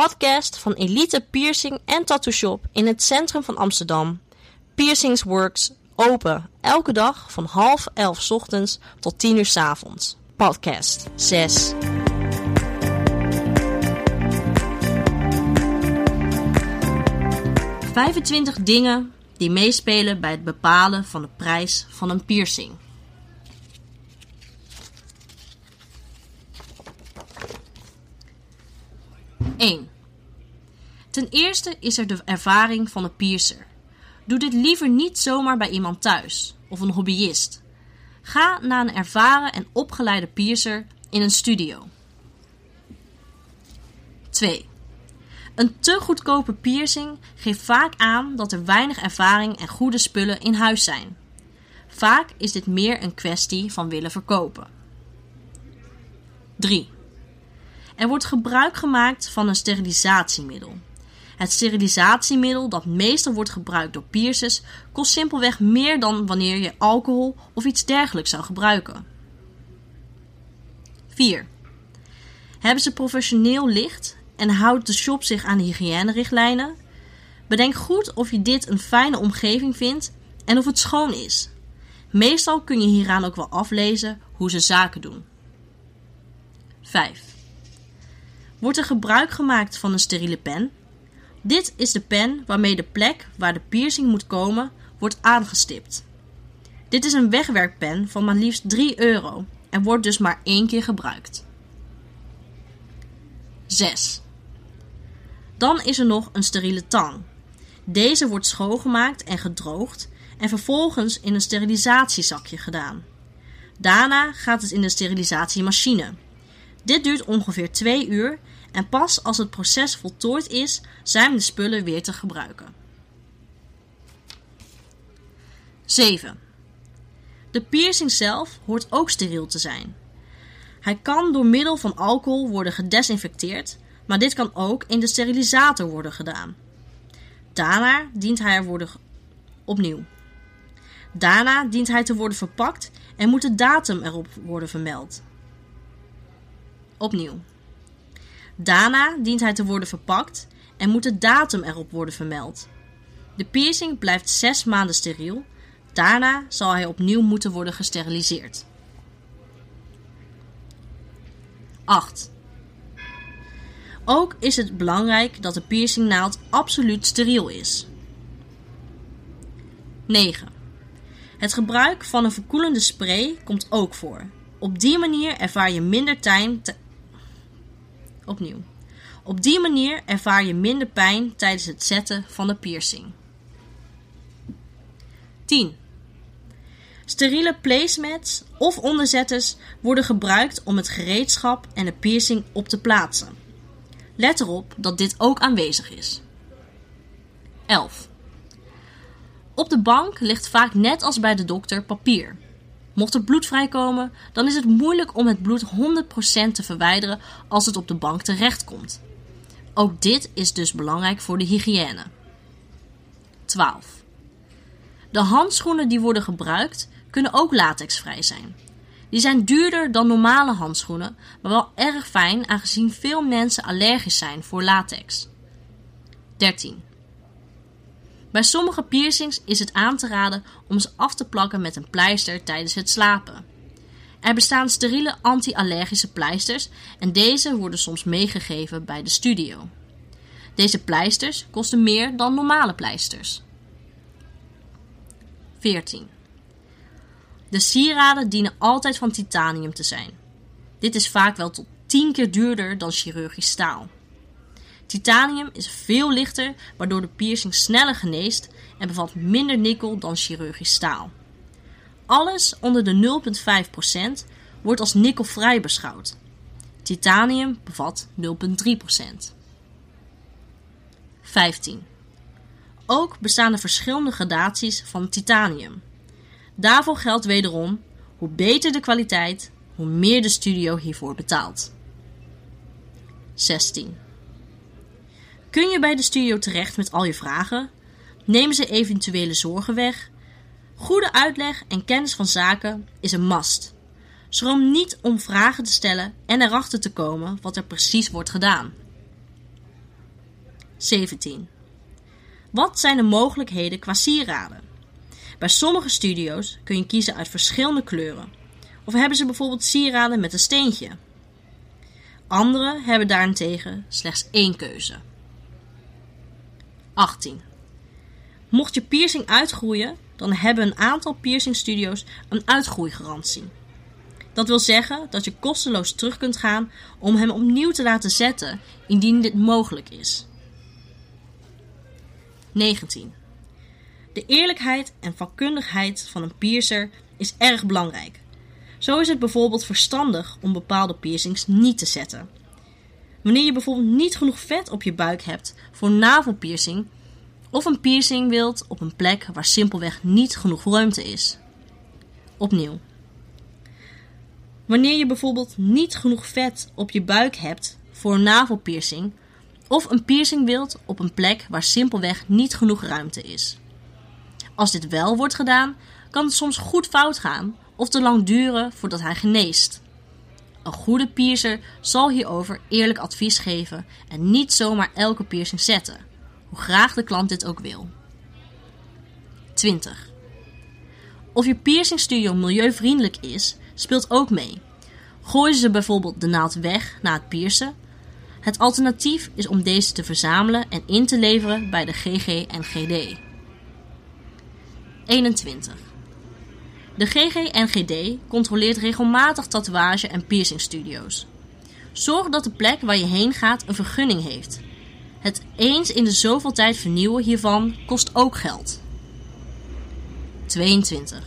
podcast van Elite Piercing en Tattoo Shop in het centrum van Amsterdam. Piercings Works, open elke dag van half elf ochtends tot tien uur 's avonds. Podcast 6. ...25 dingen die meespelen bij het bepalen van de prijs van een piercing. Eén. Ten eerste is er de ervaring van een piercer. Doe dit liever niet zomaar bij iemand thuis of een hobbyist. Ga naar een ervaren en opgeleide piercer in een studio. 2. Een te goedkope piercing geeft vaak aan dat er weinig ervaring en goede spullen in huis zijn. Vaak is dit meer een kwestie van willen verkopen. 3. Er wordt gebruik gemaakt van een sterilisatiemiddel. Het sterilisatiemiddel dat meestal wordt gebruikt door piercers kost simpelweg meer dan wanneer je alcohol of iets dergelijks zou gebruiken. 4. Hebben ze professioneel licht en houdt de shop zich aan de hygiënerichtlijnen? Bedenk goed of je dit een fijne omgeving vindt en of het schoon is. Meestal kun je hieraan ook wel aflezen hoe ze zaken doen. 5. Wordt er gebruik gemaakt van een steriele pen? Dit is de pen waarmee de plek waar de piercing moet komen wordt aangestipt. Dit is een wegwerkpen van maar liefst 3 euro en wordt dus maar één keer gebruikt. 6. Dan is er nog een steriele tang. Deze wordt schoongemaakt en gedroogd en vervolgens in een sterilisatiezakje gedaan. Daarna gaat het in de sterilisatiemachine. Dit duurt ongeveer 2 uur en pas als het proces voltooid is, zijn de spullen weer te gebruiken. 7. De piercing zelf hoort ook steriel te zijn. Hij kan door middel van alcohol worden gedesinfecteerd, maar dit kan ook in de sterilisator worden gedaan. Daarna dient hij er worden opnieuw. Daarna dient hij te worden verpakt en moet de datum erop worden vermeld. Opnieuw. Daarna dient hij te worden verpakt en moet de datum erop worden vermeld. De piercing blijft 6 maanden steriel. Daarna zal hij opnieuw moeten worden gesteriliseerd. 8. Ook is het belangrijk dat de piercingnaald absoluut steriel is. 9. Het gebruik van een verkoelende spray komt ook voor. Op die manier ervaar je minder pijn. Opnieuw. Op die manier ervaar je minder pijn tijdens het zetten van de piercing. 10. Steriele placemats of onderzetters worden gebruikt om het gereedschap en de piercing op te plaatsen. Let erop dat dit ook aanwezig is. 11. Op de bank ligt vaak net als bij de dokter papier. Mocht er bloed vrijkomen, dan is het moeilijk om het bloed 100% te verwijderen als het op de bank terechtkomt. Ook dit is dus belangrijk voor de hygiëne. 12. De handschoenen die worden gebruikt kunnen ook latexvrij zijn. Die zijn duurder dan normale handschoenen, maar wel erg fijn aangezien veel mensen allergisch zijn voor latex. 13. Bij sommige piercings is het aan te raden om ze af te plakken met een pleister tijdens het slapen. Er bestaan steriele anti-allergische pleisters en deze worden soms meegegeven bij de studio. Deze pleisters kosten meer dan normale pleisters. 14. De sieraden dienen altijd van titanium te zijn. Dit is vaak wel tot 10 keer duurder dan chirurgisch staal. Titanium is veel lichter, waardoor de piercing sneller geneest en bevat minder nikkel dan chirurgisch staal. Alles onder de 0,5% wordt als nikkelvrij beschouwd. Titanium bevat 0,3%. 15. Ook bestaan er verschillende gradaties van titanium. Daarvoor geldt wederom: hoe beter de kwaliteit, hoe meer de studio hiervoor betaalt. 16. Kun je bij de studio terecht met al je vragen? Nemen ze eventuele zorgen weg? Goede uitleg en kennis van zaken is een must. Schroom niet om vragen te stellen en erachter te komen wat er precies wordt gedaan. 17. Wat zijn de mogelijkheden qua sieraden? Bij sommige studio's kun je kiezen uit verschillende kleuren. Of hebben ze bijvoorbeeld sieraden met een steentje. Andere hebben daarentegen slechts één keuze. 18. Mocht je piercing uitgroeien, dan hebben een aantal piercingstudio's een uitgroeigarantie. Dat wil zeggen dat je kosteloos terug kunt gaan om hem opnieuw te laten zetten indien dit mogelijk is. 19. De eerlijkheid en vakkundigheid van een piercer is erg belangrijk. Zo is het bijvoorbeeld verstandig om bepaalde piercings niet te zetten. Wanneer je bijvoorbeeld niet genoeg vet op je buik hebt voor navelpiercing, of een piercing wilt op een plek waar simpelweg niet genoeg ruimte is. Opnieuw. Wanneer je bijvoorbeeld niet genoeg vet op je buik hebt voor een navelpiercing, of een piercing wilt op een plek waar simpelweg niet genoeg ruimte is. Als dit wel wordt gedaan, kan het soms goed fout gaan of te lang duren voordat hij geneest. Een goede piercer zal hierover eerlijk advies geven en niet zomaar elke piercing zetten, hoe graag de klant dit ook wil. 20. Of je piercingstudio milieuvriendelijk is, speelt ook mee. Gooien ze bijvoorbeeld de naald weg na het piercen? Het alternatief is om deze te verzamelen en in te leveren bij de GG en GD. 21. De GGNGD controleert regelmatig tatoeage- en piercingstudio's. Zorg dat de plek waar je heen gaat een vergunning heeft. Het eens in de zoveel tijd vernieuwen hiervan kost ook geld. 22.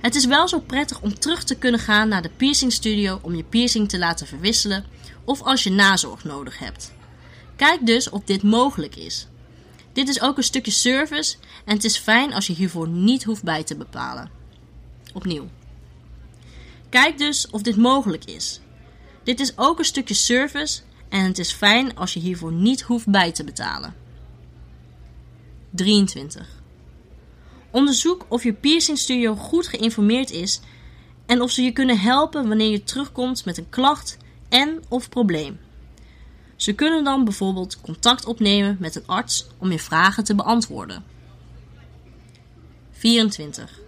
Het is wel zo prettig om terug te kunnen gaan naar de piercingstudio om je piercing te laten verwisselen of als je nazorg nodig hebt. Kijk dus of dit mogelijk is. Dit is ook een stukje service en het is fijn als je hiervoor niet hoeft bij te bepalen. Opnieuw. Kijk dus of dit mogelijk is. Dit is ook een stukje service en het is fijn als je hiervoor niet hoeft bij te betalen. 23. Onderzoek of je piercingstudio goed geïnformeerd is en of ze je kunnen helpen wanneer je terugkomt met een klacht en of probleem. Ze kunnen dan bijvoorbeeld contact opnemen met een arts om je vragen te beantwoorden. 24.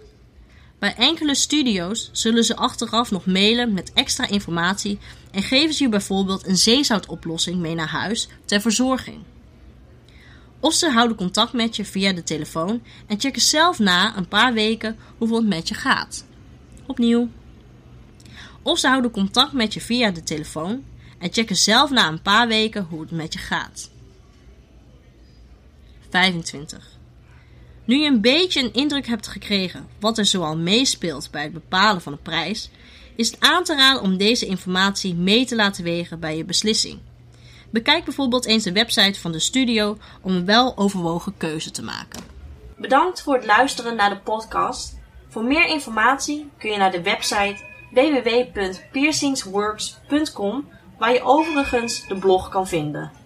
Bij enkele studio's zullen ze achteraf nog mailen met extra informatie en geven ze je bijvoorbeeld een zeezoutoplossing mee naar huis ter verzorging. Of ze houden contact met je via de telefoon en checken zelf na een paar weken hoeveel het met je gaat. Opnieuw. Of ze houden contact met je via de telefoon en checken zelf na een paar weken hoe het met je gaat. 25. Nu je een beetje een indruk hebt gekregen wat er zoal meespeelt bij het bepalen van een prijs, is het aan te raden om deze informatie mee te laten wegen bij je beslissing. Bekijk bijvoorbeeld eens de website van de studio om een wel overwogen keuze te maken. Bedankt voor het luisteren naar de podcast. Voor meer informatie kun je naar de website www.piercingsworks.com waar je overigens de blog kan vinden.